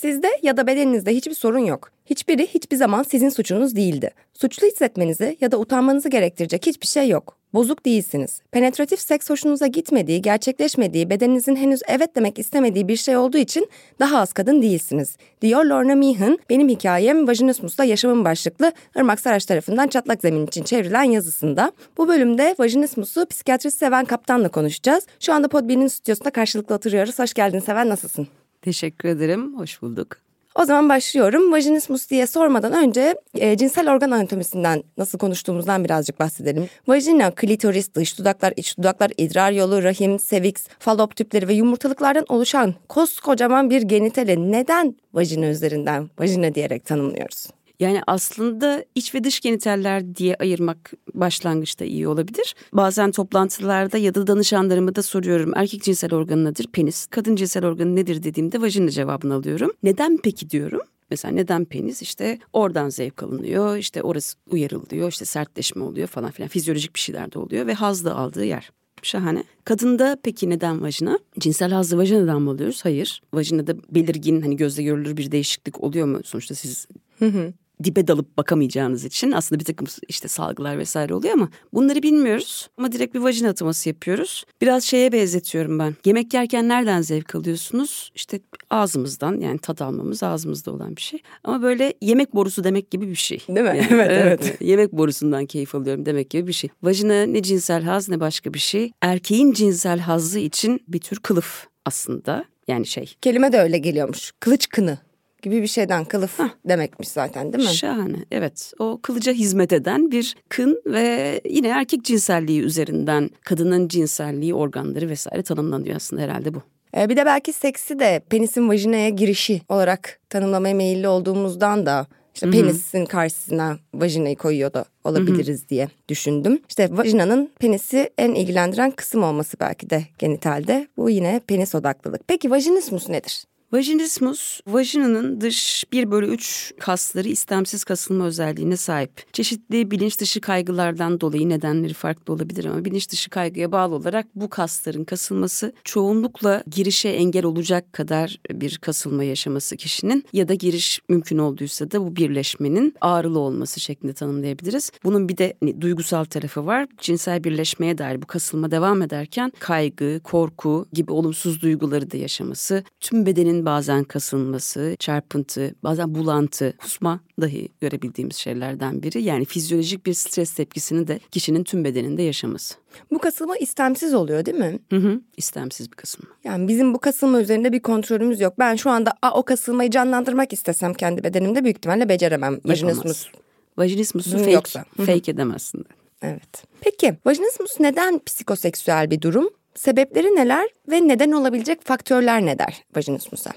Sizde ya da bedeninizde hiçbir sorun yok. Hiçbiri hiçbir zaman sizin suçunuz değildi. Suçlu hissetmenizi ya da utanmanızı gerektirecek hiçbir şey yok. Bozuk değilsiniz. Penetratif seks hoşunuza gitmediği, gerçekleşmediği, bedeninizin henüz evet demek istemediği bir şey olduğu için daha az kadın değilsiniz. Diyor Lorna Meehan, benim hikayem Vajinismus'ta yaşamın başlıklı Irmak Saraç tarafından çatlak zemin için çevrilen yazısında. Bu bölümde Vajinismus'u psikiyatrist Seven Kaptan'la konuşacağız. Şu anda Podbean'in stüdyosunda karşılıklı oturuyoruz. Hoş geldin Seven, nasılsın? Teşekkür ederim. Hoş bulduk. O zaman başlıyorum. Vajinismus diye sormadan önce e, cinsel organ anatomisinden nasıl konuştuğumuzdan birazcık bahsedelim. Vajina, klitoris, dış dudaklar, iç dudaklar, idrar yolu, rahim, seviks, falop tüpleri ve yumurtalıklardan oluşan koskocaman bir genitali neden vajina üzerinden vajina diyerek tanımlıyoruz? Yani aslında iç ve dış genitaller diye ayırmak başlangıçta iyi olabilir. Bazen toplantılarda ya da danışanlarıma da soruyorum. Erkek cinsel organı nedir? Penis. Kadın cinsel organı nedir dediğimde vajina cevabını alıyorum. Neden peki diyorum. Mesela neden penis? İşte oradan zevk alınıyor, işte orası uyarılıyor, işte sertleşme oluyor falan filan. Fizyolojik bir şeyler de oluyor ve haz da aldığı yer. Şahane. Kadında peki neden vajina? Cinsel hazzı vajinadan mı alıyoruz? Hayır. Vajinada belirgin hani gözle görülür bir değişiklik oluyor mu? Sonuçta siz dibe dalıp bakamayacağınız için aslında bir takım işte salgılar vesaire oluyor ama bunları bilmiyoruz. Ama direkt bir vajina ataması yapıyoruz. Biraz şeye benzetiyorum ben. Yemek yerken nereden zevk alıyorsunuz? İşte ağzımızdan yani tat almamız ağzımızda olan bir şey. Ama böyle yemek borusu demek gibi bir şey. Değil mi? Yani, evet, evet, evet. Yemek borusundan keyif alıyorum demek gibi bir şey. Vajina ne cinsel haz ne başka bir şey. Erkeğin cinsel hazzı için bir tür kılıf aslında. Yani şey. Kelime de öyle geliyormuş. Kılıç kını gibi bir şeyden kılıf Heh. demekmiş zaten değil mi? Şahane evet o kılıca hizmet eden bir kın ve yine erkek cinselliği üzerinden kadının cinselliği organları vesaire tanımlanıyor aslında herhalde bu. Ee, bir de belki seksi de penisin vajinaya girişi olarak tanımlamaya meyilli olduğumuzdan da işte Hı-hı. penisin karşısına vajinayı koyuyor da olabiliriz Hı-hı. diye düşündüm. İşte vajinanın penisi en ilgilendiren kısım olması belki de genitalde. Bu yine penis odaklılık. Peki vajinismus nedir? Vajinismus, vajinanın dış 1 bölü 3 kasları istemsiz kasılma özelliğine sahip. Çeşitli bilinç dışı kaygılardan dolayı nedenleri farklı olabilir ama bilinç dışı kaygıya bağlı olarak bu kasların kasılması çoğunlukla girişe engel olacak kadar bir kasılma yaşaması kişinin ya da giriş mümkün olduysa da bu birleşmenin ağrılı olması şeklinde tanımlayabiliriz. Bunun bir de hani, duygusal tarafı var. Cinsel birleşmeye dair bu kasılma devam ederken kaygı, korku gibi olumsuz duyguları da yaşaması, tüm bedenin bazen kasılması, çarpıntı, bazen bulantı, kusma dahi görebildiğimiz şeylerden biri. Yani fizyolojik bir stres tepkisini de kişinin tüm bedeninde yaşaması. Bu kasılma istemsiz oluyor değil mi? Hı hı, istemsiz bir kasılma. Yani bizim bu kasılma üzerinde bir kontrolümüz yok. Ben şu anda a, o kasılmayı canlandırmak istesem kendi bedenimde büyük ihtimalle beceremem. Vajinismus. Vajinismusu fake, yoksa. fake edemezsin. Evet. Peki vajinismus neden psikoseksüel bir durum? Sebepleri neler ve neden olabilecek faktörler ne der vajinismusa?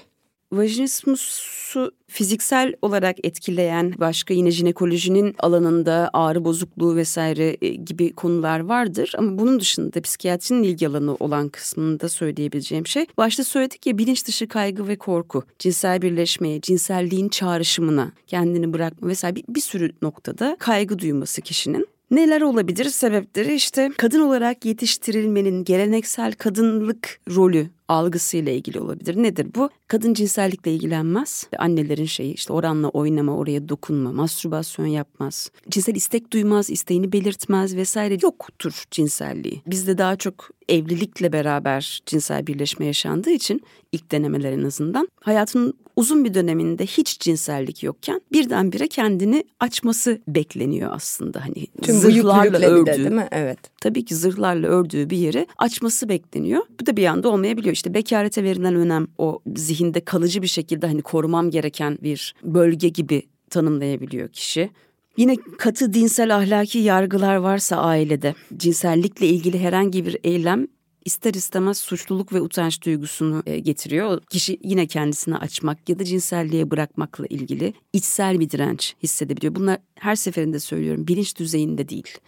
Vajinismusu fiziksel olarak etkileyen başka yine jinekolojinin alanında ağrı bozukluğu vesaire e, gibi konular vardır. Ama bunun dışında psikiyatrinin ilgi alanı olan kısmında söyleyebileceğim şey. Başta söyledik ya bilinç dışı kaygı ve korku, cinsel birleşmeye, cinselliğin çağrışımına kendini bırakma vesaire bir, bir sürü noktada kaygı duyması kişinin. Neler olabilir? Sebepleri işte kadın olarak yetiştirilmenin geleneksel kadınlık rolü algısıyla ilgili olabilir. Nedir bu? Kadın cinsellikle ilgilenmez. Annelerin şeyi işte oranla oynama, oraya dokunma, mastürbasyon yapmaz. Cinsel istek duymaz, isteğini belirtmez vesaire yoktur cinselliği. Bizde daha çok evlilikle beraber cinsel birleşme yaşandığı için ilk denemeler en azından hayatının uzun bir döneminde hiç cinsellik yokken birdenbire kendini açması bekleniyor aslında. Hani Tüm zırhlarla ördüğü. değil mi? Evet. Tabii ki zırhlarla ördüğü bir yeri açması bekleniyor. Bu da bir anda olmayabiliyor. İşte bekarete verilen önem o zihinde kalıcı bir şekilde hani korumam gereken bir bölge gibi tanımlayabiliyor kişi. Yine katı dinsel ahlaki yargılar varsa ailede cinsellikle ilgili herhangi bir eylem ister istemez suçluluk ve utanç duygusunu e, getiriyor. Kişi yine kendisini açmak ya da cinselliğe bırakmakla ilgili içsel bir direnç hissedebiliyor. Bunlar her seferinde söylüyorum bilinç düzeyinde değil.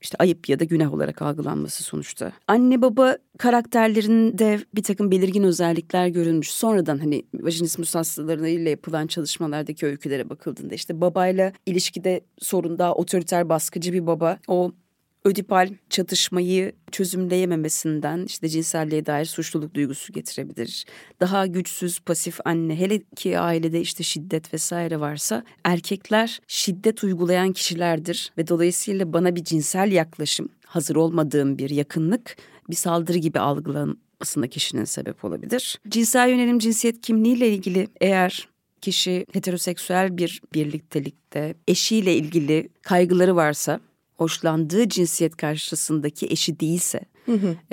işte ayıp ya da günah olarak algılanması sonuçta. Anne baba karakterlerinde bir takım belirgin özellikler görülmüş. Sonradan hani vajinismus hastalarıyla yapılan çalışmalardaki öykülere bakıldığında işte babayla ilişkide sorun daha otoriter baskıcı bir baba. O ödipal çatışmayı çözümleyememesinden işte cinselliğe dair suçluluk duygusu getirebilir. Daha güçsüz pasif anne hele ki ailede işte şiddet vesaire varsa erkekler şiddet uygulayan kişilerdir ve dolayısıyla bana bir cinsel yaklaşım hazır olmadığım bir yakınlık bir saldırı gibi algılanmasına kişinin sebep olabilir. Cinsel yönelim cinsiyet kimliğiyle ilgili eğer kişi heteroseksüel bir birliktelikte eşiyle ilgili kaygıları varsa hoşlandığı cinsiyet karşısındaki eşi değilse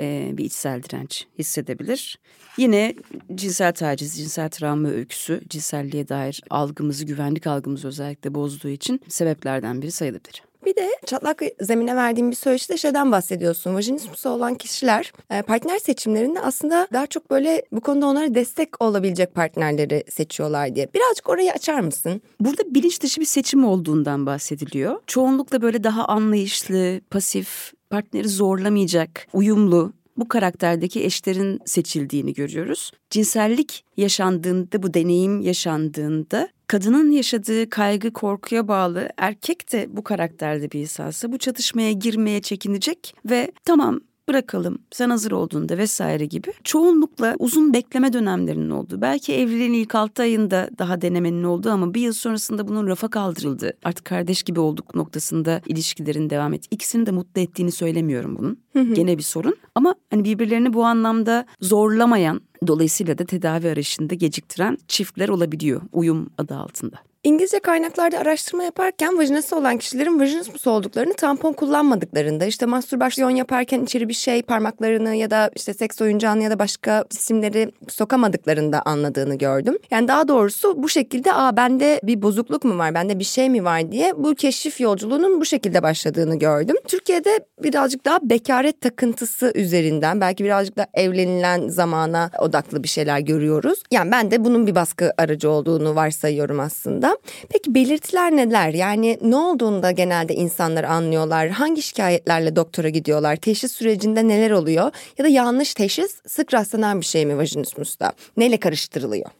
E, bir içsel direnç hissedebilir. Yine cinsel taciz, cinsel travma öyküsü cinselliğe dair algımızı, güvenlik algımızı özellikle bozduğu için sebeplerden biri sayılabilir. Bir de çatlak zemine verdiğim bir söyleşide şeyden bahsediyorsun. Vajinismusu olan kişiler e, partner seçimlerinde aslında daha çok böyle bu konuda onlara destek olabilecek partnerleri seçiyorlar diye. Birazcık orayı açar mısın? Burada bilinç dışı bir seçim olduğundan bahsediliyor. Çoğunlukla böyle daha anlayışlı, pasif, partneri zorlamayacak, uyumlu bu karakterdeki eşlerin seçildiğini görüyoruz. Cinsellik yaşandığında, bu deneyim yaşandığında kadının yaşadığı kaygı, korkuya bağlı erkek de bu karakterde bir insansa bu çatışmaya girmeye çekinecek ve tamam bırakalım sen hazır olduğunda vesaire gibi çoğunlukla uzun bekleme dönemlerinin olduğu belki evliliğin ilk altı ayında daha denemenin olduğu ama bir yıl sonrasında bunun rafa kaldırıldı artık kardeş gibi olduk noktasında ilişkilerin devam et ikisini de mutlu ettiğini söylemiyorum bunun. Gene bir sorun. Ama hani birbirlerini bu anlamda zorlamayan dolayısıyla da tedavi arayışında geciktiren çiftler olabiliyor uyum adı altında. İngilizce kaynaklarda araştırma yaparken vajinası olan kişilerin vajinismus olduklarını tampon kullanmadıklarında işte mastürbasyon yaparken içeri bir şey parmaklarını ya da işte seks oyuncağını ya da başka cisimleri sokamadıklarında anladığını gördüm. Yani daha doğrusu bu şekilde aa bende bir bozukluk mu var bende bir şey mi var diye bu keşif yolculuğunun bu şekilde başladığını gördüm. Türkiye'de birazcık daha bekaret takıntısı üzerinden belki birazcık da evlenilen zamana odaklı bir şeyler görüyoruz. Yani ben de bunun bir baskı aracı olduğunu varsayıyorum aslında. Peki belirtiler neler? Yani ne olduğunda genelde insanlar anlıyorlar? Hangi şikayetlerle doktora gidiyorlar? Teşhis sürecinde neler oluyor? Ya da yanlış teşhis sık rastlanan bir şey mi vajinismusta? Neyle karıştırılıyor?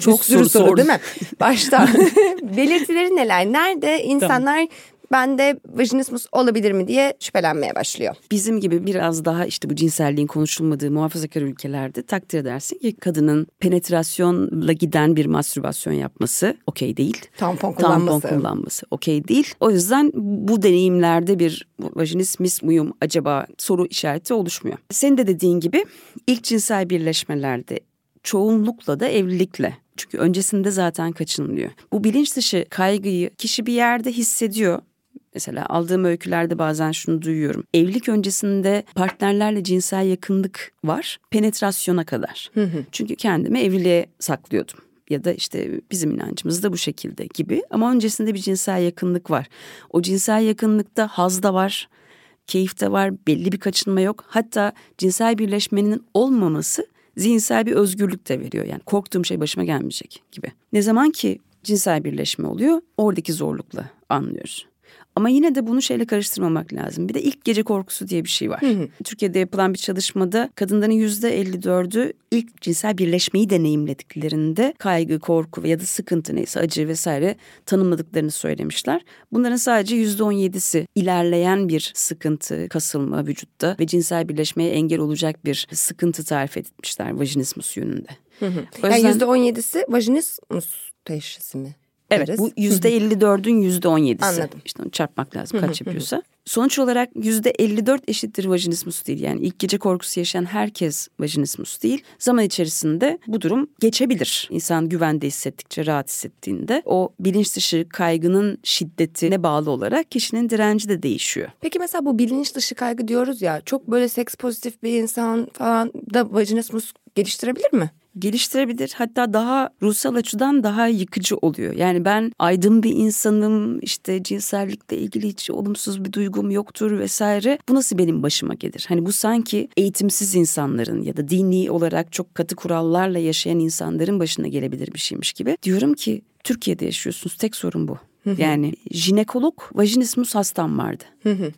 Çok Bir sürü soru sordun. değil mi? Başta belirtileri neler? Nerede insanlar bende vajinismus olabilir mi diye şüphelenmeye başlıyor. Bizim gibi biraz daha işte bu cinselliğin konuşulmadığı muhafazakar ülkelerde takdir edersin ki kadının penetrasyonla giden bir mastürbasyon yapması okey değil. Tampon kullanması. Tampon kullanması okey değil. O yüzden bu deneyimlerde bir vajinismus muyum acaba soru işareti oluşmuyor. Senin de dediğin gibi ilk cinsel birleşmelerde çoğunlukla da evlilikle çünkü öncesinde zaten kaçınılıyor. Bu bilinç dışı kaygıyı kişi bir yerde hissediyor. Mesela aldığım öykülerde bazen şunu duyuyorum. Evlilik öncesinde partnerlerle cinsel yakınlık var penetrasyona kadar. Çünkü kendimi evliliğe saklıyordum ya da işte bizim inancımız da bu şekilde gibi. Ama öncesinde bir cinsel yakınlık var. O cinsel yakınlıkta haz da var, keyif de var, belli bir kaçınma yok. Hatta cinsel birleşmenin olmaması zihinsel bir özgürlük de veriyor. Yani korktuğum şey başıma gelmeyecek gibi. Ne zaman ki cinsel birleşme oluyor oradaki zorlukla anlıyoruz. Ama yine de bunu şeyle karıştırmamak lazım. Bir de ilk gece korkusu diye bir şey var. Türkiye'de yapılan bir çalışmada kadınların yüzde 54'ü ilk cinsel birleşmeyi deneyimlediklerinde kaygı, korku ya da sıkıntı neyse acı vesaire tanımladıklarını söylemişler. Bunların sadece yüzde 17'si ilerleyen bir sıkıntı, kasılma vücutta ve cinsel birleşmeye engel olacak bir sıkıntı tarif etmişler vajinismus yönünde. Hı hı. O yüzden... Yani %17'si vajinismus teşhisi mi? Evet deriz. bu yüzde 54'ün yüzde 17'si. Anladım. İşte onu çarpmak lazım kaç yapıyorsa. Sonuç olarak yüzde 54 eşittir vajinismus değil. Yani ilk gece korkusu yaşayan herkes vajinismus değil. Zaman içerisinde bu durum geçebilir. İnsan güvende hissettikçe, rahat hissettiğinde o bilinç dışı kaygının şiddetine bağlı olarak kişinin direnci de değişiyor. Peki mesela bu bilinç dışı kaygı diyoruz ya çok böyle seks pozitif bir insan falan da vajinismus geliştirebilir mi? Geliştirebilir. Hatta daha ruhsal açıdan daha yıkıcı oluyor. Yani ben aydın bir insanım işte cinsellikle ilgili hiç olumsuz bir duygum yoktur vesaire. Bu nasıl benim başıma gelir? Hani bu sanki eğitimsiz insanların ya da dini olarak çok katı kurallarla yaşayan insanların başına gelebilir bir şeymiş gibi. Diyorum ki Türkiye'de yaşıyorsunuz tek sorun bu. Yani jinekolog vajinismus hastam vardı.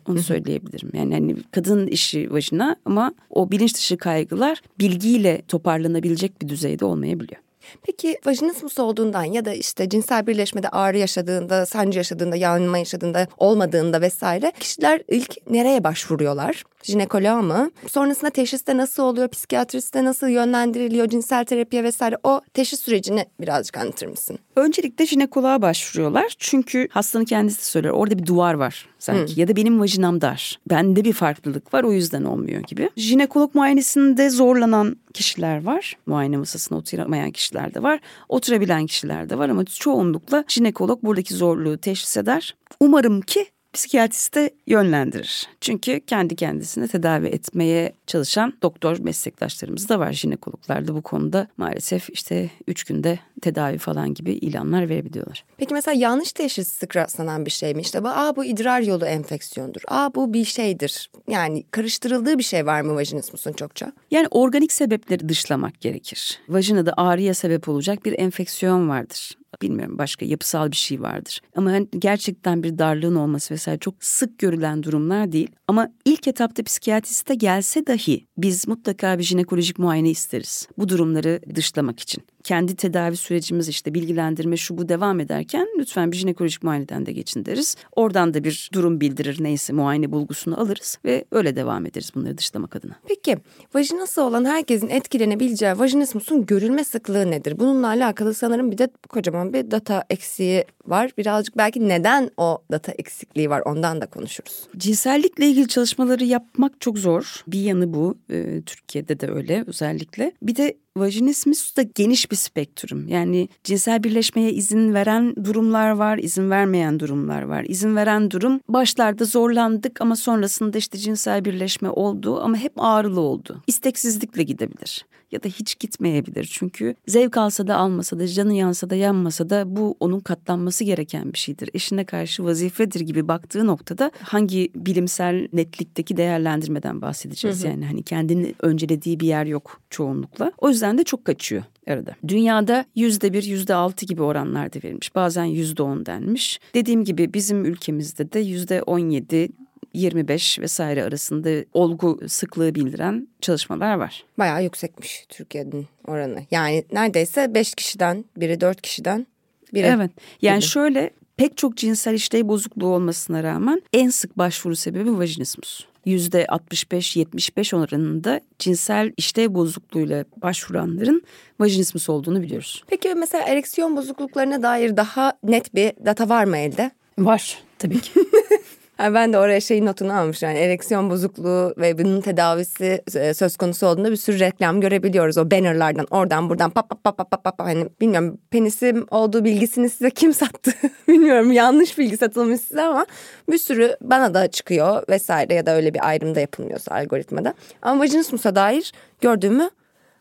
Onu söyleyebilirim. Yani hani kadın işi vajina ama o bilinç dışı kaygılar bilgiyle toparlanabilecek bir düzeyde olmayabiliyor. Peki vajinismus olduğundan ya da işte cinsel birleşmede ağrı yaşadığında, sancı yaşadığında, yanma yaşadığında, olmadığında vesaire kişiler ilk nereye başvuruyorlar? Jinekoloğa mı? Sonrasında teşhiste nasıl oluyor? Psikiyatriste nasıl yönlendiriliyor? Cinsel terapiye vesaire o teşhis sürecini birazcık anlatır mısın? Öncelikle jinekoloğa başvuruyorlar. Çünkü hastanın kendisi de söylüyor. Orada bir duvar var sanki. Hmm. Ya da benim vajinam dar. Bende bir farklılık var o yüzden olmuyor gibi. Jinekolog muayenesinde zorlanan kişiler var. Muayene masasına oturamayan kişiler de var. Oturabilen kişiler de var ama çoğunlukla jinekolog buradaki zorluğu teşhis eder. Umarım ki psikiyatriste yönlendirir. Çünkü kendi kendisine tedavi etmeye çalışan doktor meslektaşlarımız da var. Jinekologlar da bu konuda maalesef işte üç günde tedavi falan gibi ilanlar verebiliyorlar. Peki mesela yanlış teşhis sık rastlanan bir şey mi? İşte bu, aa bu idrar yolu enfeksiyondur. Aa bu bir şeydir. Yani karıştırıldığı bir şey var mı vajinismusun çokça? Yani organik sebepleri dışlamak gerekir. Vajinada ağrıya sebep olacak bir enfeksiyon vardır bilmiyorum başka yapısal bir şey vardır. Ama hani gerçekten bir darlığın olması vesaire çok sık görülen durumlar değil. Ama ilk etapta psikiyatriste gelse dahi biz mutlaka bir jinekolojik muayene isteriz. Bu durumları dışlamak için kendi tedavi sürecimiz işte bilgilendirme şu bu devam ederken lütfen bir jinekolojik muayeneden de geçin deriz. Oradan da bir durum bildirir neyse muayene bulgusunu alırız ve öyle devam ederiz bunları dışlamak adına. Peki vajinası olan herkesin etkilenebileceği vajinismusun görülme sıklığı nedir? Bununla alakalı sanırım bir de kocaman bir data eksiği var. Birazcık belki neden o data eksikliği var ondan da konuşuruz. Cinsellikle ilgili çalışmaları yapmak çok zor. Bir yanı bu. Ee, Türkiye'de de öyle özellikle. Bir de vajinismus da geniş bir spektrum. Yani cinsel birleşmeye izin veren durumlar var, izin vermeyen durumlar var. İzin veren durum başlarda zorlandık ama sonrasında işte cinsel birleşme oldu ama hep ağrılı oldu. İsteksizlikle gidebilir ya da hiç gitmeyebilir. Çünkü zevk alsa da almasa da canı yansa da yanmasa da bu onun katlanması gereken bir şeydir. Eşine karşı vazifedir gibi baktığı noktada hangi bilimsel netlikteki değerlendirmeden bahsedeceğiz. Hı hı. Yani hani kendini öncelediği bir yer yok çoğunlukla. O yüzden de çok kaçıyor arada. Dünyada yüzde bir, yüzde altı gibi oranlarda verilmiş. Bazen yüzde on denmiş. Dediğim gibi bizim ülkemizde de yüzde on yedi 25 vesaire arasında olgu sıklığı bildiren çalışmalar var. Bayağı yüksekmiş Türkiye'nin oranı. Yani neredeyse 5 kişiden biri 4 kişiden biri. Evet yani gibi. şöyle pek çok cinsel işlev bozukluğu olmasına rağmen en sık başvuru sebebi vajinismus. %65-75 oranında cinsel işlev bozukluğuyla başvuranların vajinismus olduğunu biliyoruz. Peki mesela ereksiyon bozukluklarına dair daha net bir data var mı elde? Var tabii ki. Yani ben de oraya şeyin notunu almış yani ereksiyon bozukluğu ve bunun tedavisi e, söz konusu olduğunda bir sürü reklam görebiliyoruz. O bannerlardan oradan buradan pap pap pap pap pap hani bilmiyorum penisim olduğu bilgisini size kim sattı? Bilmiyorum yanlış bilgi satılmış size ama bir sürü bana da çıkıyor vesaire ya da öyle bir ayrım da yapılmıyorsa algoritmada. Ama vajinismusa dair gördüğümü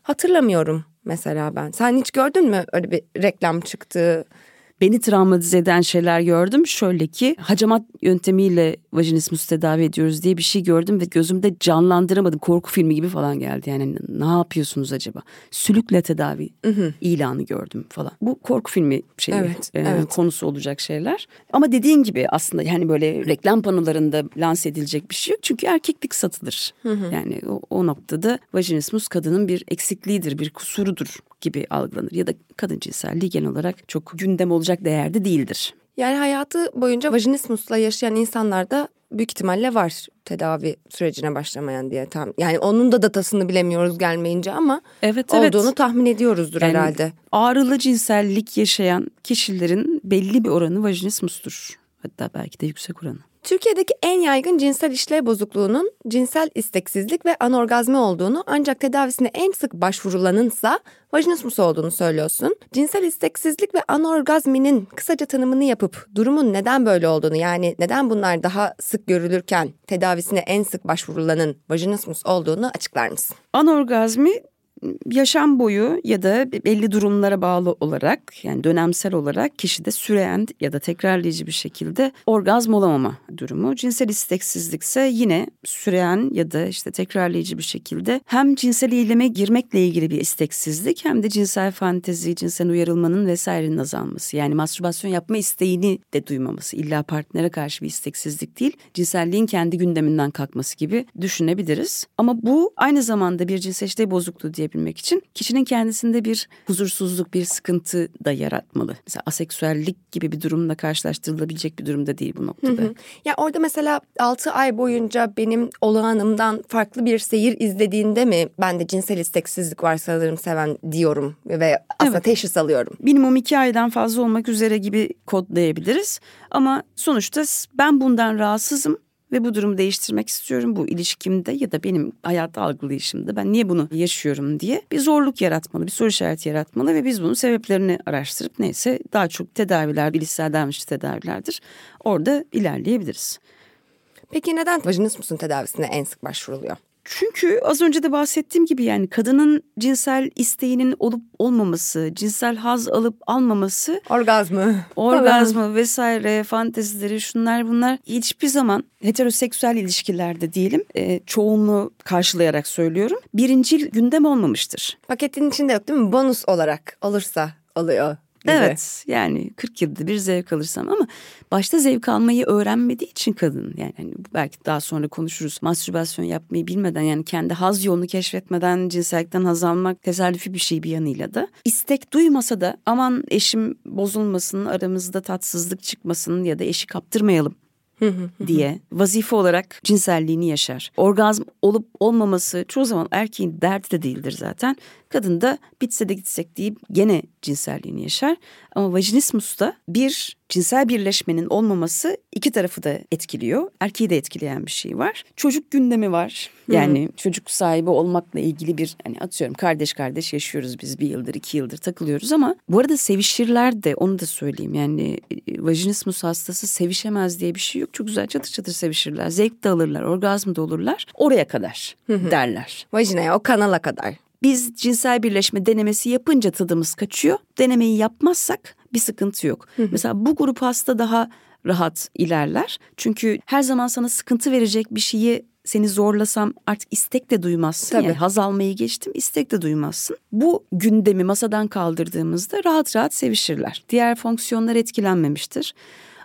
hatırlamıyorum mesela ben. Sen hiç gördün mü öyle bir reklam çıktığı beni travmatize eden şeyler gördüm. Şöyle ki hacamat yöntemiyle vajinismus tedavi ediyoruz diye bir şey gördüm ve gözümde canlandıramadım. Korku filmi gibi falan geldi. Yani ne yapıyorsunuz acaba? Sülükle tedavi ilanı gördüm falan. Bu korku filmi şey Evet, e, evet. konusu olacak şeyler. Ama dediğin gibi aslında yani böyle reklam panolarında lanse edilecek bir şey yok. Çünkü erkeklik satılır. Yani o, o noktada vajinismus kadının bir eksikliğidir, bir kusurudur gibi algılanır. Ya da kadın cinselliği genel olarak çok gündem olacak değerde değildir. Yani hayatı boyunca vajinismusla yaşayan insanlar da büyük ihtimalle var tedavi sürecine başlamayan diye tam. Yani onun da datasını bilemiyoruz gelmeyince ama Evet, evet. olduğunu tahmin ediyoruzdur Yani herhalde. Ağrılı cinsellik yaşayan kişilerin belli bir oranı vajinismustur. Hatta belki de yüksek oranı. Türkiye'deki en yaygın cinsel işlev bozukluğunun cinsel isteksizlik ve anorgazmi olduğunu ancak tedavisine en sık başvurulanınsa vajinismus olduğunu söylüyorsun. Cinsel isteksizlik ve anorgazminin kısaca tanımını yapıp durumun neden böyle olduğunu yani neden bunlar daha sık görülürken tedavisine en sık başvurulanın vajinismus olduğunu açıklar mısın? Anorgazmi yaşam boyu ya da belli durumlara bağlı olarak yani dönemsel olarak kişide süreyen ya da tekrarlayıcı bir şekilde orgazm olamama durumu. Cinsel isteksizlikse yine süreyen ya da işte tekrarlayıcı bir şekilde hem cinsel eyleme girmekle ilgili bir isteksizlik hem de cinsel fantezi, cinsel uyarılmanın vesairenin azalması. Yani mastürbasyon yapma isteğini de duymaması. İlla partnere karşı bir isteksizlik değil, cinselliğin kendi gündeminden kalkması gibi düşünebiliriz. Ama bu aynı zamanda bir cinsel işlev bozukluğu diyebilmek için kişinin kendisinde bir huzursuzluk, bir sıkıntı da yaratmalı. Mesela aseksüellik gibi bir durumla karşılaştırılabilecek bir durumda değil bu noktada. Ya orada mesela 6 ay boyunca benim olağanımdan farklı bir seyir izlediğinde mi ben de cinsel isteksizlik var sanırım seven diyorum ve aslında Evet. teşhis alıyorum. minimum iki aydan fazla olmak üzere gibi kodlayabiliriz. Ama sonuçta ben bundan rahatsızım ve bu durumu değiştirmek istiyorum. Bu ilişkimde ya da benim hayat algılayışımda ben niye bunu yaşıyorum diye bir zorluk yaratmalı, bir soru işareti yaratmalı ve biz bunun sebeplerini araştırıp neyse daha çok tedaviler, bilişsel davranış tedavilerdir. Orada ilerleyebiliriz. Peki neden vajinismusun tedavisine en sık başvuruluyor? Çünkü az önce de bahsettiğim gibi yani kadının cinsel isteğinin olup olmaması, cinsel haz alıp almaması Orgazmı. orgazmı vesaire fantezileri şunlar bunlar hiçbir zaman heteroseksüel ilişkilerde diyelim e, çoğunluğu karşılayarak söylüyorum birincil gündem olmamıştır. Paketin içinde yok değil mi? Bonus olarak olursa alıyor. Gibi. Evet yani 40 yılda bir zevk alırsam ama başta zevk almayı öğrenmediği için kadın yani hani belki daha sonra konuşuruz mastürbasyon yapmayı bilmeden yani kendi haz yolunu keşfetmeden cinsellikten haz almak tesadüfi bir şey bir yanıyla da istek duymasa da aman eşim bozulmasın aramızda tatsızlık çıkmasın ya da eşi kaptırmayalım diye vazife olarak cinselliğini yaşar. Orgazm olup olmaması çoğu zaman erkeğin derdi de değildir zaten. Kadın da bitse de gitsek deyip gene cinselliğini yaşar. Ama vajinismusta bir cinsel birleşmenin olmaması iki tarafı da etkiliyor. Erkeği de etkileyen bir şey var. Çocuk gündemi var. Yani çocuk sahibi olmakla ilgili bir hani atıyorum kardeş kardeş yaşıyoruz biz bir yıldır iki yıldır takılıyoruz ama bu arada sevişirler de onu da söyleyeyim. Yani e, vajinismus hastası sevişemez diye bir şey yok. Çok güzel çatır çatır sevişirler. Zevk de alırlar, orgazm da olurlar. Oraya kadar derler. Vajinaya o kanala kadar. Biz cinsel birleşme denemesi yapınca tadımız kaçıyor. Denemeyi yapmazsak bir sıkıntı yok. Mesela bu grup hasta daha rahat ilerler. Çünkü her zaman sana sıkıntı verecek bir şeyi seni zorlasam artık istek de duymazsın. Tabii. Yani haz almayı geçtim istek de duymazsın. Bu gündemi masadan kaldırdığımızda rahat rahat sevişirler. Diğer fonksiyonlar etkilenmemiştir.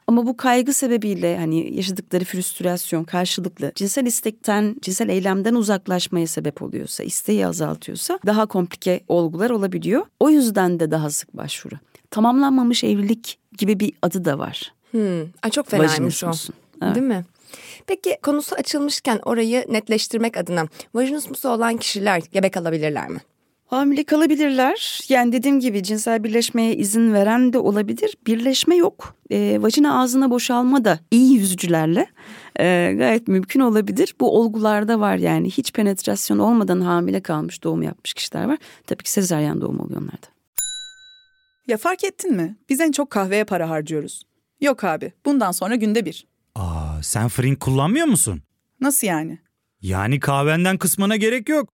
Ama bu kaygı sebebiyle hani yaşadıkları früstrasyon karşılıklı cinsel istekten, cinsel eylemden uzaklaşmaya sebep oluyorsa, isteği azaltıyorsa daha komplike olgular olabiliyor. O yüzden de daha sık başvuru. Tamamlanmamış evlilik gibi bir adı da var. Hmm. Ay çok fenaymış o. Evet. Değil mi? Peki konusu açılmışken orayı netleştirmek adına vajinismusu olan kişiler gebe kalabilirler mi? Hamile kalabilirler. Yani dediğim gibi cinsel birleşmeye izin veren de olabilir. Birleşme yok. E, vajina ağzına boşalma da iyi yüzücülerle e, gayet mümkün olabilir. Bu olgularda var yani hiç penetrasyon olmadan hamile kalmış doğum yapmış kişiler var. Tabii ki sezaryen doğum oluyor onlarda. Ya fark ettin mi? Biz en çok kahveye para harcıyoruz. Yok abi, bundan sonra günde bir. Aa, sen Frink kullanmıyor musun? Nasıl yani? Yani kahvenden kısmına gerek yok.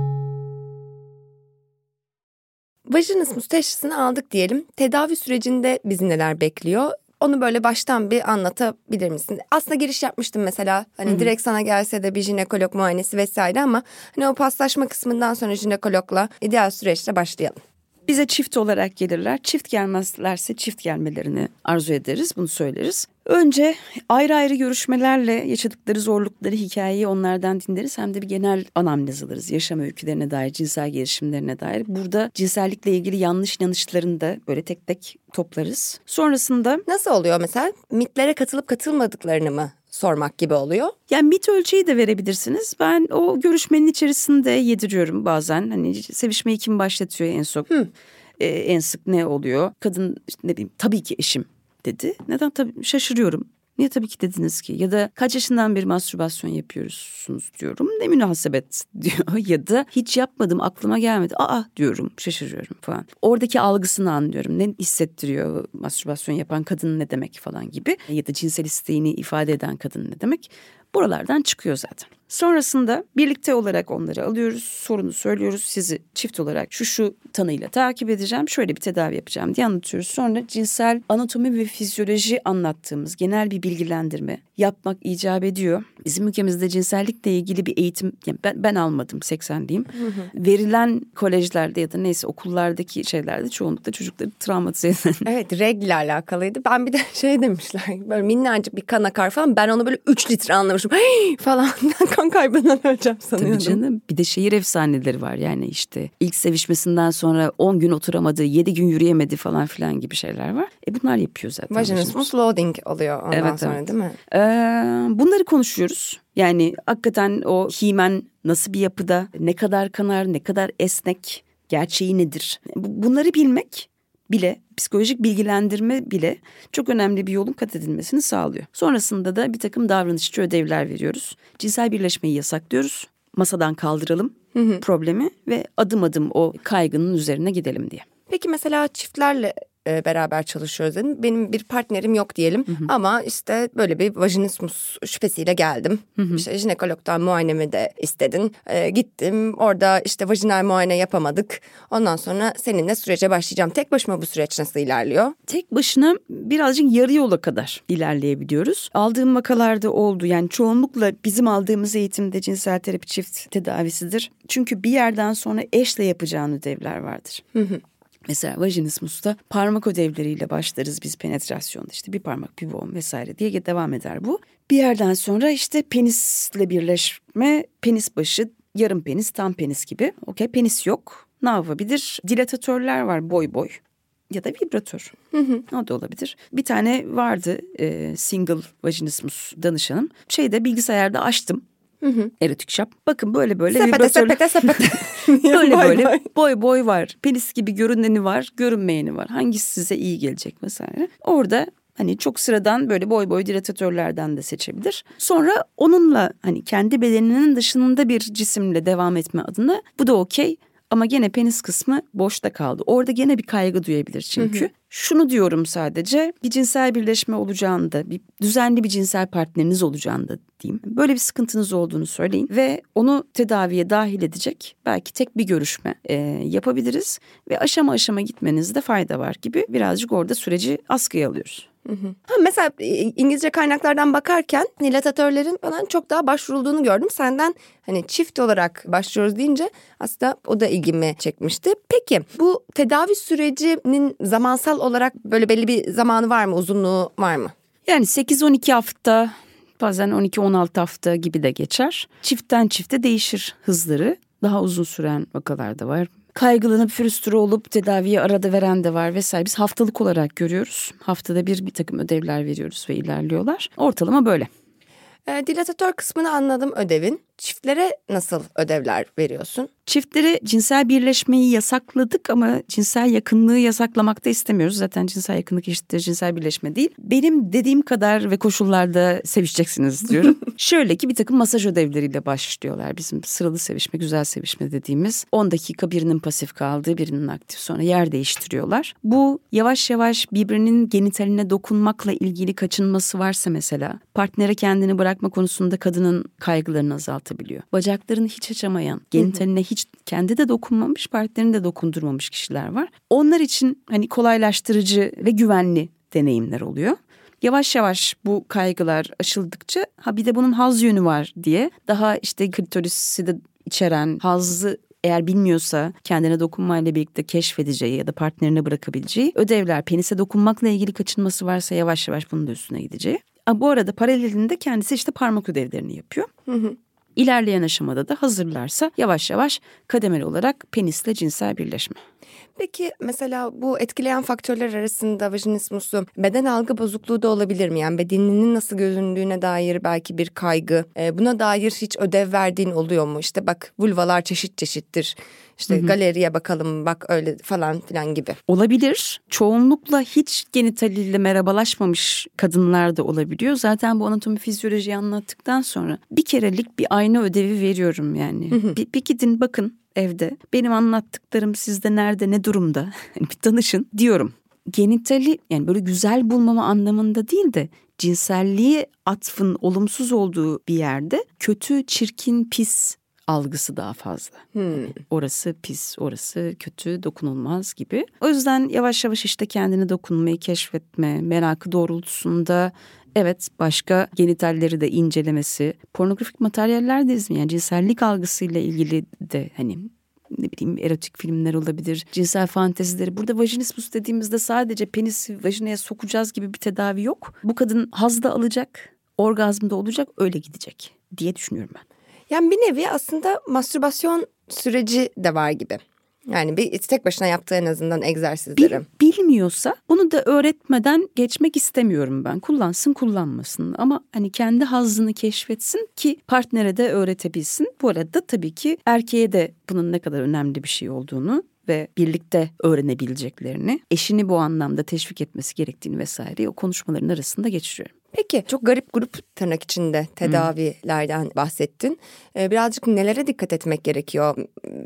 Vajinismus teşhisini aldık diyelim. Tedavi sürecinde bizi neler bekliyor? Onu böyle baştan bir anlatabilir misin? Aslında giriş yapmıştım mesela. Hani Hı-hı. direkt sana gelse de bir jinekolog muayenesi vesaire ama hani o paslaşma kısmından sonra jinekologla ideal süreçte başlayalım. Bize çift olarak gelirler. Çift gelmezlerse çift gelmelerini arzu ederiz. Bunu söyleriz. Önce ayrı ayrı görüşmelerle yaşadıkları zorlukları, hikayeyi onlardan dinleriz. Hem de bir genel anamnez alırız. Yaşam öykülerine dair, cinsel gelişimlerine dair. Burada cinsellikle ilgili yanlış inanışlarını da böyle tek tek toplarız. Sonrasında... Nasıl oluyor mesela? Mitlere katılıp katılmadıklarını mı sormak gibi oluyor. Yani mit ölçeği de verebilirsiniz. Ben o görüşmenin içerisinde yediriyorum bazen. Hani sevişmeyi kim başlatıyor en çok? Ee, en sık ne oluyor? Kadın işte ne bileyim tabii ki eşim dedi. Neden tabii şaşırıyorum. Niye tabii ki dediniz ki? Ya da kaç yaşından bir mastürbasyon yapıyorsunuz diyorum. Ne münasebet diyor. ya da hiç yapmadım aklıma gelmedi. Aa diyorum şaşırıyorum falan. Oradaki algısını anlıyorum. Ne hissettiriyor mastürbasyon yapan kadın ne demek falan gibi. Ya da cinsel isteğini ifade eden kadın ne demek. Buralardan çıkıyor zaten. Sonrasında birlikte olarak onları alıyoruz, sorunu söylüyoruz. Sizi çift olarak şu şu tanıyla takip edeceğim, şöyle bir tedavi yapacağım diye anlatıyoruz. Sonra cinsel anatomi ve fizyoloji anlattığımız genel bir bilgilendirme yapmak icap ediyor. Bizim ülkemizde cinsellikle ilgili bir eğitim yani ben, ben almadım 80'liyim. Verilen kolejlerde ya da neyse okullardaki şeylerde çoğunlukla çocukları travmatize eden. Evet regle alakalıydı. Ben bir de şey demişler böyle minnacık bir kan akar falan ben onu böyle 3 litre anlamışım falan kan kaybından öleceğim sanıyordum. Tabii canım bir de şehir efsaneleri var yani işte ilk sevişmesinden sonra 10 gün oturamadı 7 gün yürüyemedi falan filan gibi şeyler var. E bunlar yapıyor zaten. Vaginismus loading oluyor ondan evet, sonra evet. değil mi? Ee, bunları konuşuyoruz. Yani hakikaten o himen nasıl bir yapıda, ne kadar kanar, ne kadar esnek, gerçeği nedir? Bunları bilmek bile psikolojik bilgilendirme bile çok önemli bir yolun kat edilmesini sağlıyor. Sonrasında da bir takım davranışçı ödevler veriyoruz. Cinsel birleşmeyi yasaklıyoruz. Masadan kaldıralım hı hı. problemi ve adım adım o kaygının üzerine gidelim diye. Peki mesela çiftlerle e, beraber çalışıyoruz dedim. Benim bir partnerim yok diyelim hı hı. ama işte böyle bir vajinismus şüphesiyle geldim. Hı hı. İşte jinekologdan muayenemi de istedin. E, gittim orada işte vajinal muayene yapamadık. Ondan sonra seninle sürece başlayacağım. Tek başıma bu süreç nasıl ilerliyor? Tek başına birazcık yarı yola kadar ilerleyebiliyoruz. Aldığım vakalarda oldu. Yani çoğunlukla bizim aldığımız eğitimde cinsel terapi çift tedavisidir. Çünkü bir yerden sonra eşle yapacağın ödevler vardır. Hı hı. Mesela vajinismusta parmak ödevleriyle başlarız biz penetrasyonda işte bir parmak bir boğum vesaire diye devam eder bu. Bir yerden sonra işte penisle birleşme, penis başı, yarım penis, tam penis gibi. Okey penis yok. Ne yapabilir? Dilatatörler var boy boy ya da vibratör. Hı hı. O da olabilir. Bir tane vardı e, single vaginismus danışanım. Şeyde bilgisayarda açtım. Hı hı. Erotik şap. Bakın böyle böyle sepete, vibratörlü. Sepete sepete böyle boy böyle boy. boy boy var. Penis gibi görüneni var, görünmeyeni var. Hangisi size iyi gelecek vesaire. Orada Hani çok sıradan böyle boy boy dilatatörlerden de seçebilir. Sonra onunla hani kendi bedeninin dışında bir cisimle devam etme adına bu da okey. Ama gene penis kısmı boşta kaldı. Orada gene bir kaygı duyabilir çünkü. Hı hı. Şunu diyorum sadece bir cinsel birleşme olacağında, bir düzenli bir cinsel partneriniz olacağında diyeyim. Böyle bir sıkıntınız olduğunu söyleyin ve onu tedaviye dahil edecek belki tek bir görüşme e, yapabiliriz ve aşama aşama gitmenizde fayda var gibi birazcık orada süreci askıya alıyoruz. Hı hı. Ha, mesela e, İngilizce kaynaklardan bakarken dilatatörlerin falan çok daha başvurulduğunu gördüm. Senden hani çift olarak başlıyoruz deyince aslında o da ilgimi çekmişti. Peki bu tedavi sürecinin zamansal olarak böyle belli bir zamanı var mı, uzunluğu var mı? Yani 8-12 hafta bazen 12-16 hafta gibi de geçer. Çiftten çifte değişir hızları. Daha uzun süren vakalar da var. Kaygılanıp frustre olup tedaviye arada veren de var vesaire. Biz haftalık olarak görüyoruz. Haftada bir bir takım ödevler veriyoruz ve ilerliyorlar. Ortalama böyle. E, dilatatör kısmını anladım ödevin. Çiftlere nasıl ödevler veriyorsun? Çiftlere cinsel birleşmeyi yasakladık ama cinsel yakınlığı yasaklamak da istemiyoruz. Zaten cinsel yakınlık eşittir cinsel birleşme değil. Benim dediğim kadar ve koşullarda sevişeceksiniz diyorum. Şöyle ki bir takım masaj ödevleriyle başlıyorlar. Bizim sıralı sevişme, güzel sevişme dediğimiz 10 dakika birinin pasif kaldığı, birinin aktif sonra yer değiştiriyorlar. Bu yavaş yavaş birbirinin genitaline dokunmakla ilgili kaçınması varsa mesela partnere kendini bırakma konusunda kadının kaygılarını azaltabiliyor. Bacaklarını hiç açamayan, genitaline hiç kendi de dokunmamış, partnerini de dokundurmamış kişiler var. Onlar için hani kolaylaştırıcı ve güvenli deneyimler oluyor. Yavaş yavaş bu kaygılar aşıldıkça ha bir de bunun haz yönü var diye daha işte klitorisi de içeren hazı eğer bilmiyorsa kendine dokunmayla birlikte keşfedeceği ya da partnerine bırakabileceği ödevler penise dokunmakla ilgili kaçınması varsa yavaş yavaş bunun da üstüne gideceği. Ama bu arada paralelinde kendisi işte parmak ödevlerini yapıyor. Hı hı. İlerleyen aşamada da hazırlarsa yavaş yavaş kademeli olarak penisle cinsel birleşme. Peki mesela bu etkileyen faktörler arasında vajinismusu beden algı bozukluğu da olabilir mi? Yani bedeninin nasıl göründüğüne dair belki bir kaygı. E, buna dair hiç ödev verdiğin oluyor mu? İşte bak vulvalar çeşit çeşittir. İşte hı hı. galeriye bakalım bak öyle falan filan gibi. Olabilir. Çoğunlukla hiç genitaliyle merhabalaşmamış kadınlar da olabiliyor. Zaten bu anatomi fizyolojiyi anlattıktan sonra bir kerelik bir ayna ödevi veriyorum yani. Hı hı. Bir, bir gidin bakın evde. Benim anlattıklarım sizde nerede ne durumda bir tanışın diyorum. Genitali yani böyle güzel bulmama anlamında değil de cinselliğe atfın olumsuz olduğu bir yerde kötü, çirkin, pis algısı daha fazla. Hmm. Yani orası pis, orası kötü, dokunulmaz gibi. O yüzden yavaş yavaş işte kendini dokunmayı keşfetme, merakı doğrultusunda evet başka genitalleri de incelemesi, pornografik materyaller de izleyen yani cinsellik algısıyla ilgili de hani ne bileyim erotik filmler olabilir, cinsel fantezileri. Burada vajinismus dediğimizde sadece penisi vajinaya sokacağız gibi bir tedavi yok. Bu kadın haz da alacak, orgazmda olacak, öyle gidecek diye düşünüyorum ben. Yani bir nevi aslında mastürbasyon süreci de var gibi. Yani bir tek başına yaptığı en azından egzersizleri. Bil, bilmiyorsa bunu da öğretmeden geçmek istemiyorum ben. Kullansın kullanmasın ama hani kendi hazzını keşfetsin ki partnere de öğretebilsin. Bu arada tabii ki erkeğe de bunun ne kadar önemli bir şey olduğunu ve birlikte öğrenebileceklerini, eşini bu anlamda teşvik etmesi gerektiğini vesaire o konuşmaların arasında geçiriyorum. Peki çok garip grup tırnak içinde tedavilerden hmm. bahsettin. Ee, birazcık nelere dikkat etmek gerekiyor?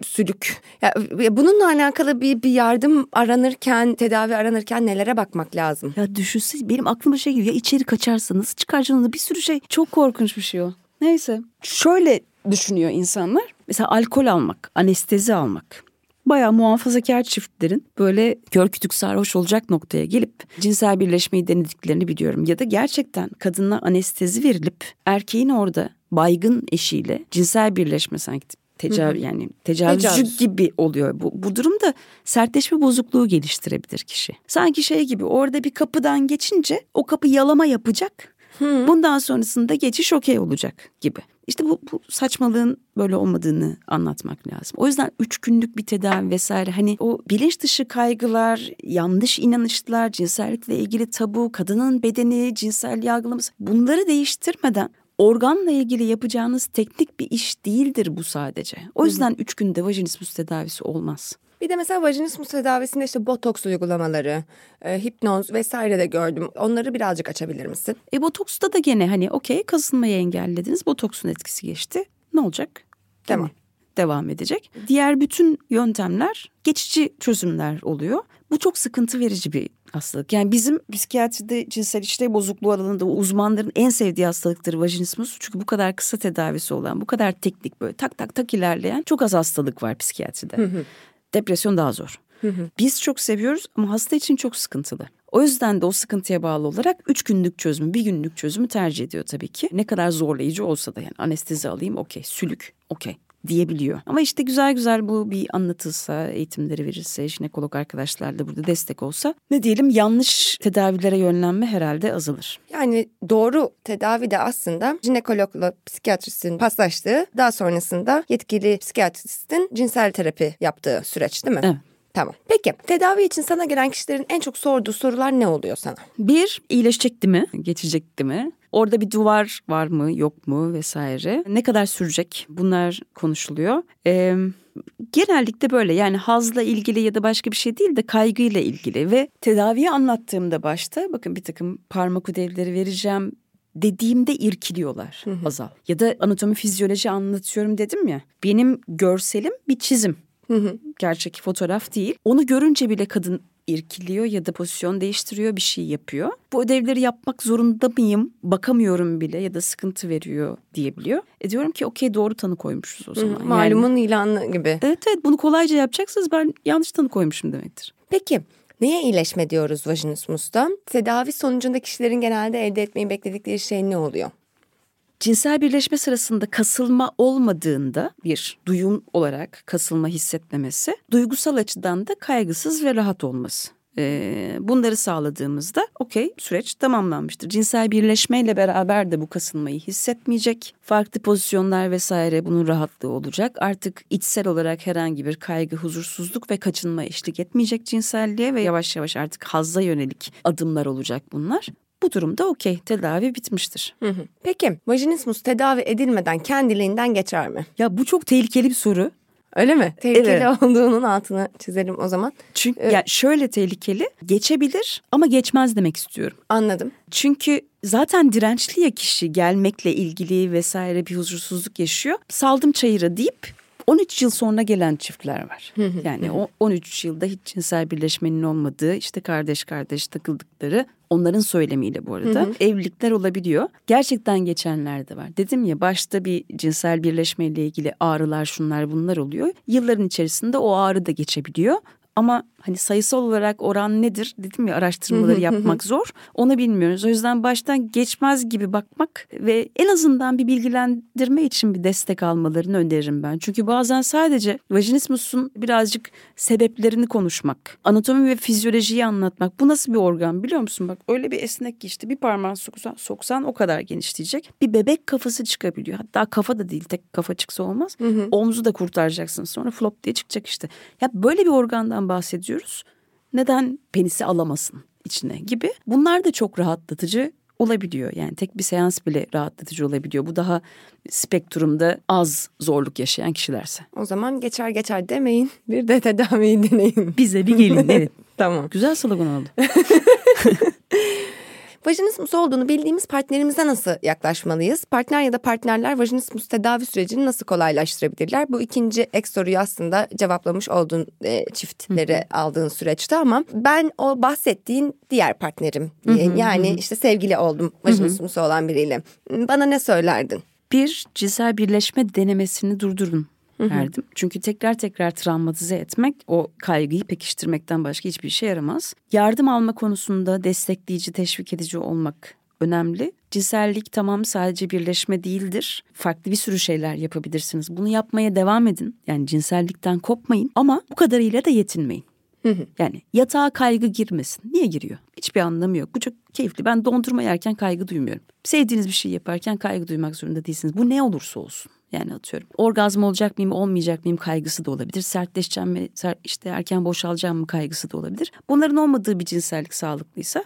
Sülük. Ya, bununla alakalı bir, bir yardım aranırken, tedavi aranırken nelere bakmak lazım? Ya düşünsene benim aklıma şey geliyor. Ya içeri kaçarsanız çıkaracağınız bir sürü şey. Çok korkunç bir şey o. Neyse. Şöyle düşünüyor insanlar. Mesela alkol almak, anestezi almak bayağı muhafazakar çiftlerin böyle kör kütük sarhoş olacak noktaya gelip cinsel birleşmeyi denediklerini biliyorum. Ya da gerçekten kadına anestezi verilip erkeğin orada baygın eşiyle cinsel birleşme sanki tecavüz yani tecavüzcü Tecavüz. gibi oluyor. Bu, bu durumda sertleşme bozukluğu geliştirebilir kişi. Sanki şey gibi orada bir kapıdan geçince o kapı yalama yapacak. Hı. Bundan sonrasında geçiş okey olacak gibi. İşte bu, bu saçmalığın böyle olmadığını anlatmak lazım. O yüzden üç günlük bir tedavi vesaire hani o bilinç dışı kaygılar, yanlış inanışlar, cinsellikle ilgili tabu, kadının bedeni, cinsel yargılaması bunları değiştirmeden organla ilgili yapacağınız teknik bir iş değildir bu sadece. O yüzden Hı-hı. üç günde vajinismus tedavisi olmaz. Bir de mesela vajinismus tedavisinde işte botoks uygulamaları, e, hipnoz vesaire de gördüm. Onları birazcık açabilir misin? E botoksta da gene hani okey kazınmayı engellediniz. Botoksun etkisi geçti. Ne olacak? Devam. Devam edecek. Diğer bütün yöntemler geçici çözümler oluyor. Bu çok sıkıntı verici bir hastalık. Yani bizim psikiyatride cinsel işlev bozukluğu alanında uzmanların en sevdiği hastalıktır vajinismus. Çünkü bu kadar kısa tedavisi olan, bu kadar teknik böyle tak tak tak ilerleyen çok az hastalık var psikiyatride. Depresyon daha zor. Biz çok seviyoruz ama hasta için çok sıkıntılı. O yüzden de o sıkıntıya bağlı olarak üç günlük çözümü, bir günlük çözümü tercih ediyor tabii ki. Ne kadar zorlayıcı olsa da yani anestezi alayım okey, sülük okey. Diyebiliyor. Ama işte güzel güzel bu bir anlatılsa, eğitimleri verilse, jinekolog arkadaşlar da burada destek olsa ne diyelim yanlış tedavilere yönlenme herhalde azalır. Yani doğru tedavi de aslında jinekologla psikiyatristin paslaştığı daha sonrasında yetkili psikiyatristin cinsel terapi yaptığı süreç değil mi? Evet. Tamam. Peki tedavi için sana gelen kişilerin en çok sorduğu sorular ne oluyor sana? Bir, iyileşecekti mi, geçecekti mi? Orada bir duvar var mı, yok mu vesaire. Ne kadar sürecek? Bunlar konuşuluyor. Ee, genellikle böyle yani hazla ilgili ya da başka bir şey değil de kaygıyla ilgili ve tedaviyi anlattığımda başta bakın bir takım parmak ödevleri vereceğim dediğimde irkiliyorlar Azal. Ya da anatomi fizyoloji anlatıyorum dedim ya. Benim görselim bir çizim. Gerçek fotoğraf değil. Onu görünce bile kadın irkiliyor ya da pozisyon değiştiriyor bir şey yapıyor. Bu ödevleri yapmak zorunda mıyım? Bakamıyorum bile ya da sıkıntı veriyor diyebiliyor. E diyorum ki okey doğru tanı koymuşuz o zaman. Yani- Malumun ilanı gibi. evet evet bunu kolayca yapacaksınız ben yanlış tanı koymuşum demektir. Peki neye iyileşme diyoruz vajinismusta? Tedavi sonucunda kişilerin genelde elde etmeyi bekledikleri şey ne oluyor? Cinsel birleşme sırasında kasılma olmadığında bir duyum olarak kasılma hissetmemesi, duygusal açıdan da kaygısız ve rahat olması. Ee, bunları sağladığımızda okey süreç tamamlanmıştır. Cinsel birleşmeyle beraber de bu kasılmayı hissetmeyecek. Farklı pozisyonlar vesaire bunun rahatlığı olacak. Artık içsel olarak herhangi bir kaygı, huzursuzluk ve kaçınma eşlik etmeyecek cinselliğe ve yavaş yavaş artık hazza yönelik adımlar olacak bunlar. Bu durumda okey tedavi bitmiştir. Hı hı. Peki vajinismus tedavi edilmeden kendiliğinden geçer mi? Ya bu çok tehlikeli bir soru. Öyle mi? Tehlikeli Evet. olduğunun altını çizelim o zaman. Çünkü ya şöyle tehlikeli geçebilir ama geçmez demek istiyorum. Anladım. Çünkü zaten dirençli ya kişi gelmekle ilgili vesaire bir huzursuzluk yaşıyor. Saldım çayıra deyip 13 yıl sonra gelen çiftler var. Yani o 13 yılda hiç cinsel birleşmenin olmadığı işte kardeş kardeş takıldıkları onların söylemiyle bu arada evlilikler olabiliyor. Gerçekten geçenler de var. Dedim ya başta bir cinsel birleşmeyle ilgili ağrılar şunlar bunlar oluyor. Yılların içerisinde o ağrı da geçebiliyor. Ama hani sayısal olarak oran nedir dedim ya araştırmaları yapmak zor. Onu bilmiyoruz. O yüzden baştan geçmez gibi bakmak ve en azından bir bilgilendirme için bir destek almalarını öneririm ben. Çünkü bazen sadece vajinismusun birazcık sebeplerini konuşmak, anatomi ve fizyolojiyi anlatmak. Bu nasıl bir organ biliyor musun? Bak öyle bir esnek ki işte bir parmağını soksan, soksan o kadar genişleyecek. Bir bebek kafası çıkabiliyor. Hatta kafa da değil tek kafa çıksa olmaz. Omzu da kurtaracaksın sonra flop diye çıkacak işte. Ya böyle bir organdan bahsediyoruz. Neden penisi alamasın içine gibi. Bunlar da çok rahatlatıcı olabiliyor. Yani tek bir seans bile rahatlatıcı olabiliyor. Bu daha spektrumda az zorluk yaşayan kişilerse. O zaman geçer geçer demeyin. Bir de tedaviyi deneyin. Bize bir gelin. Evet. tamam. Güzel slogan oldu. Vajinismus olduğunu bildiğimiz partnerimize nasıl yaklaşmalıyız? Partner ya da partnerler vajinismus tedavi sürecini nasıl kolaylaştırabilirler? Bu ikinci ek soruyu aslında cevaplamış olduğun e, çiftleri aldığın süreçte ama ben o bahsettiğin diğer partnerim. yani işte sevgili oldum vajinismusu olan biriyle. Bana ne söylerdin? Bir cinsel birleşme denemesini durdurun verdim. Çünkü tekrar tekrar travmatize etmek o kaygıyı pekiştirmekten başka hiçbir işe yaramaz. Yardım alma konusunda destekleyici, teşvik edici olmak önemli. Cinsellik tamam sadece birleşme değildir. Farklı bir sürü şeyler yapabilirsiniz. Bunu yapmaya devam edin. Yani cinsellikten kopmayın ama bu kadarıyla da yetinmeyin. Yani yatağa kaygı girmesin. Niye giriyor? Hiçbir anlamı yok. Bu çok keyifli. Ben dondurma yerken kaygı duymuyorum. Sevdiğiniz bir şey yaparken kaygı duymak zorunda değilsiniz. Bu ne olursa olsun. Yani atıyorum. Orgazm olacak mıyım, olmayacak mıyım kaygısı da olabilir. Sertleşeceğim mi, ser- işte erken boşalacağım mı kaygısı da olabilir. Bunların olmadığı bir cinsellik sağlıklıysa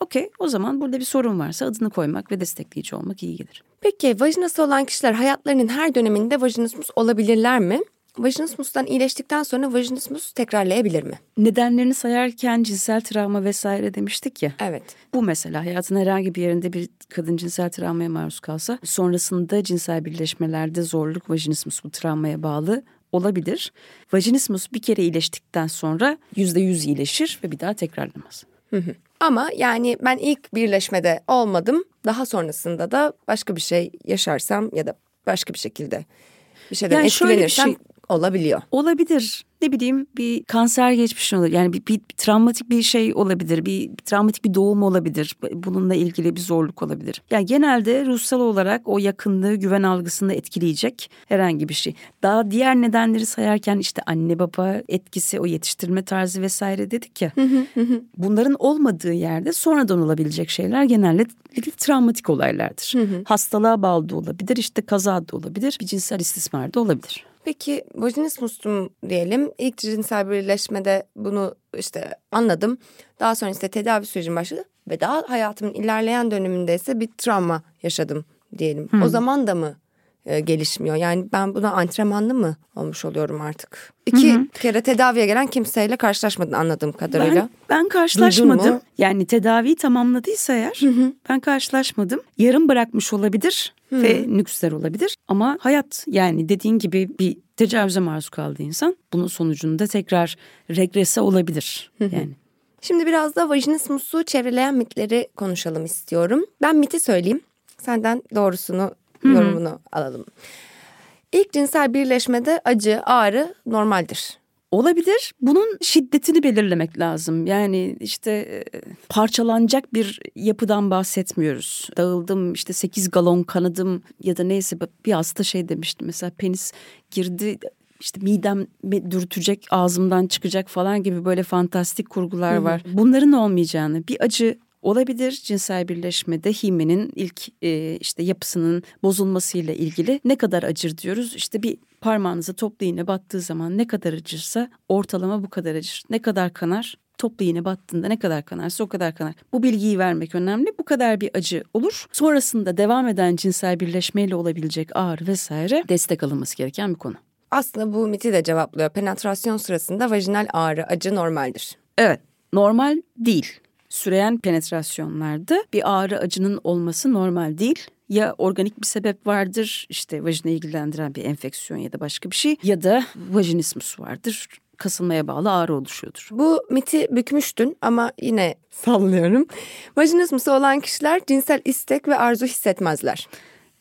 okey o zaman burada bir sorun varsa adını koymak ve destekleyici olmak iyi gelir. Peki vajinası olan kişiler hayatlarının her döneminde vajinismus olabilirler mi? Vajinismustan iyileştikten sonra vajinismus tekrarlayabilir mi? Nedenlerini sayarken cinsel travma vesaire demiştik ya. Evet. Bu mesela hayatın herhangi bir yerinde bir kadın cinsel travmaya maruz kalsa sonrasında cinsel birleşmelerde zorluk vajinismus bu travmaya bağlı olabilir. Vajinismus bir kere iyileştikten sonra yüzde yüz iyileşir ve bir daha tekrarlamaz. Hı hı. Ama yani ben ilk birleşmede olmadım. Daha sonrasında da başka bir şey yaşarsam ya da başka bir şekilde bir şeyden Yani şöyle bir etkilenirsem şey- olabiliyor. Olabilir. Ne bileyim bir kanser geçmişin olabilir. Yani bir, bir, bir travmatik bir şey olabilir. Bir, bir travmatik bir doğum olabilir. Bununla ilgili bir zorluk olabilir. Yani genelde ruhsal olarak o yakınlığı, güven algısını etkileyecek herhangi bir şey. Daha diğer nedenleri sayarken işte anne baba etkisi, o yetiştirme tarzı vesaire dedik ya. bunların olmadığı yerde sonradan olabilecek şeyler genellikle travmatik olaylardır. Hastalığa bağlı da olabilir, işte kaza da olabilir, bir cinsel istismar da olabilir. Peki vajinismustum diyelim. İlk cinsel birleşmede bunu işte anladım. Daha sonra işte tedavi sürecim başladı. Ve daha hayatımın ilerleyen döneminde ise bir travma yaşadım diyelim. O zaman da mı e, gelişmiyor? Yani ben buna antrenmanlı mı olmuş oluyorum artık? İki kere tedaviye gelen kimseyle karşılaşmadın anladığım kadarıyla. Ben, ben karşılaşmadım. Yani tedaviyi tamamladıysa eğer ben karşılaşmadım. Yarım bırakmış olabilir ve nüksler olabilir. Ama hayat yani dediğin gibi bir tecavüze maruz kaldı insan. Bunun sonucunda tekrar regrese olabilir. Yani. Şimdi biraz da vajinismusu çevreleyen mitleri konuşalım istiyorum. Ben miti söyleyeyim. Senden doğrusunu, yorumunu alalım. İlk cinsel birleşmede acı, ağrı normaldir. Olabilir. Bunun şiddetini belirlemek lazım. Yani işte e, parçalanacak bir yapıdan bahsetmiyoruz. Dağıldım işte 8 galon kanadım ya da neyse bir hasta şey demişti. Mesela penis girdi işte midem dürtecek ağzımdan çıkacak falan gibi böyle fantastik kurgular var. Bunların olmayacağını bir acı olabilir cinsel birleşmede himenin ilk e, işte yapısının bozulmasıyla ilgili ne kadar acır diyoruz işte bir parmağınıza toplu iğne battığı zaman ne kadar acırsa ortalama bu kadar acır ne kadar kanar toplu iğne battığında ne kadar kanarsa o kadar kanar. Bu bilgiyi vermek önemli. Bu kadar bir acı olur. Sonrasında devam eden cinsel birleşmeyle olabilecek ağrı vesaire destek alınması gereken bir konu. Aslında bu miti de cevaplıyor. Penetrasyon sırasında vajinal ağrı, acı normaldir. Evet, normal değil süreyen penetrasyonlarda bir ağrı acının olması normal değil. Ya organik bir sebep vardır işte vajina ilgilendiren bir enfeksiyon ya da başka bir şey ya da vajinismus vardır kasılmaya bağlı ağrı oluşuyordur. Bu miti bükmüştün ama yine sallıyorum. Vajinismusu olan kişiler cinsel istek ve arzu hissetmezler.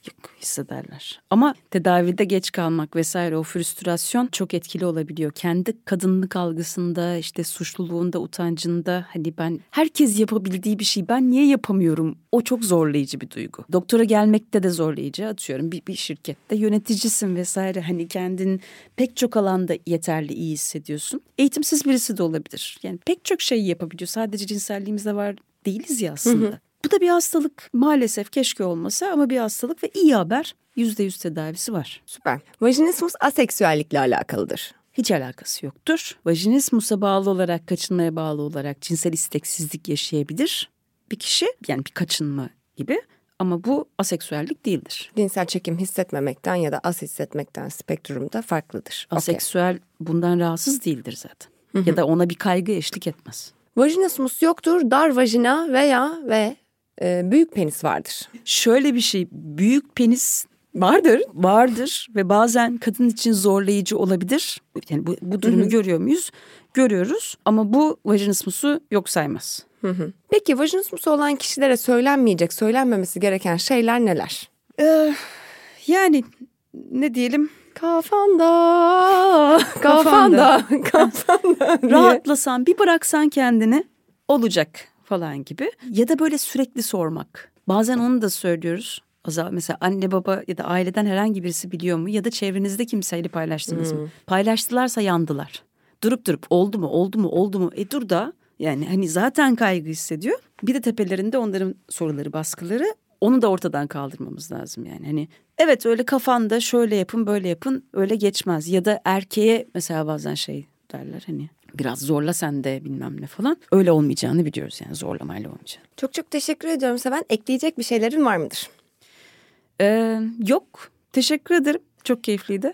Yok hissederler. Ama tedavide geç kalmak vesaire o früstrasyon çok etkili olabiliyor. Kendi kadınlık algısında işte suçluluğunda utancında hani ben herkes yapabildiği bir şey ben niye yapamıyorum o çok zorlayıcı bir duygu. Doktora gelmekte de zorlayıcı atıyorum bir, bir şirkette yöneticisin vesaire hani kendin pek çok alanda yeterli iyi hissediyorsun. Eğitimsiz birisi de olabilir. Yani pek çok şey yapabiliyor sadece cinselliğimizde var değiliz ya aslında. Hı hı. Bu da bir hastalık maalesef keşke olmasa ama bir hastalık ve iyi haber yüzde yüz tedavisi var. Süper. Vajinismus aseksüellikle alakalıdır. Hiç alakası yoktur. Vajinismusa bağlı olarak, kaçınmaya bağlı olarak cinsel isteksizlik yaşayabilir bir kişi. Yani bir kaçınma gibi. Ama bu aseksüellik değildir. Cinsel çekim hissetmemekten ya da az hissetmekten spektrumda farklıdır. Aseksüel okay. bundan rahatsız değildir zaten. Hı hı. Ya da ona bir kaygı eşlik etmez. Vajinismus yoktur, dar vajina veya ve e, büyük penis vardır. Şöyle bir şey, büyük penis vardır, vardır ve bazen kadın için zorlayıcı olabilir. Yani bu, bu durumu görüyor muyuz? Görüyoruz ama bu vajinismusu yok saymaz. Peki vajinismusu olan kişilere söylenmeyecek, söylenmemesi gereken şeyler neler? Ee, yani ne diyelim? Kafanda, kafanda, kafanda. Rahatlasan, bir bıraksan kendini olacak falan gibi. Ya da böyle sürekli sormak. Bazen onu da söylüyoruz. Mesela anne baba ya da aileden herhangi birisi biliyor mu? Ya da çevrenizde kimseyle paylaştınız hmm. mı? Paylaştılarsa yandılar. Durup durup oldu mu oldu mu oldu mu? E dur da yani hani zaten kaygı hissediyor. Bir de tepelerinde onların soruları baskıları onu da ortadan kaldırmamız lazım yani. Hani evet öyle kafanda şöyle yapın böyle yapın öyle geçmez. Ya da erkeğe mesela bazen şey derler hani biraz zorla sen de bilmem ne falan. Öyle olmayacağını biliyoruz yani zorlamayla olmayacağını. Çok çok teşekkür ediyorum Seven. Ekleyecek bir şeylerin var mıdır? Ee, yok. Teşekkür ederim. Çok keyifliydi.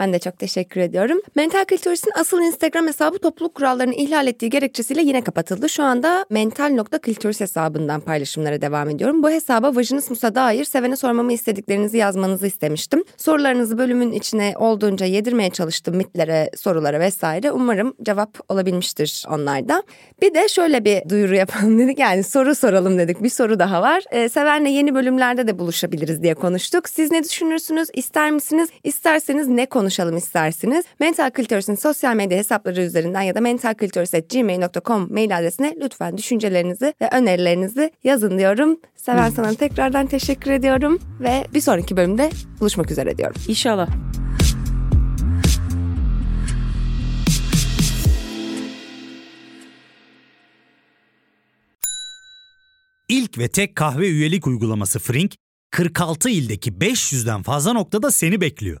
Ben de çok teşekkür ediyorum. Mental Klitoris'in asıl Instagram hesabı topluluk kurallarını ihlal ettiği gerekçesiyle yine kapatıldı. Şu anda mental.klitoris hesabından paylaşımlara devam ediyorum. Bu hesaba vajinismusa dair sevene sormamı istediklerinizi yazmanızı istemiştim. Sorularınızı bölümün içine olduğunca yedirmeye çalıştım mitlere, sorulara vesaire. Umarım cevap olabilmiştir onlarda. Bir de şöyle bir duyuru yapalım dedik. Yani soru soralım dedik. Bir soru daha var. Ee, Seven'le yeni bölümlerde de buluşabiliriz diye konuştuk. Siz ne düşünürsünüz? İster misiniz? İsterseniz ne konuşursunuz? Konuşalım istersiniz? Mental Clitoris'in sosyal medya hesapları üzerinden ya da mentalclitoris.gmail.com mail adresine lütfen düşüncelerinizi ve önerilerinizi yazın diyorum. Seven sana tekrardan teşekkür ediyorum ve bir sonraki bölümde buluşmak üzere diyorum. İnşallah. İlk ve tek kahve üyelik uygulaması Frink, 46 ildeki 500'den fazla noktada seni bekliyor.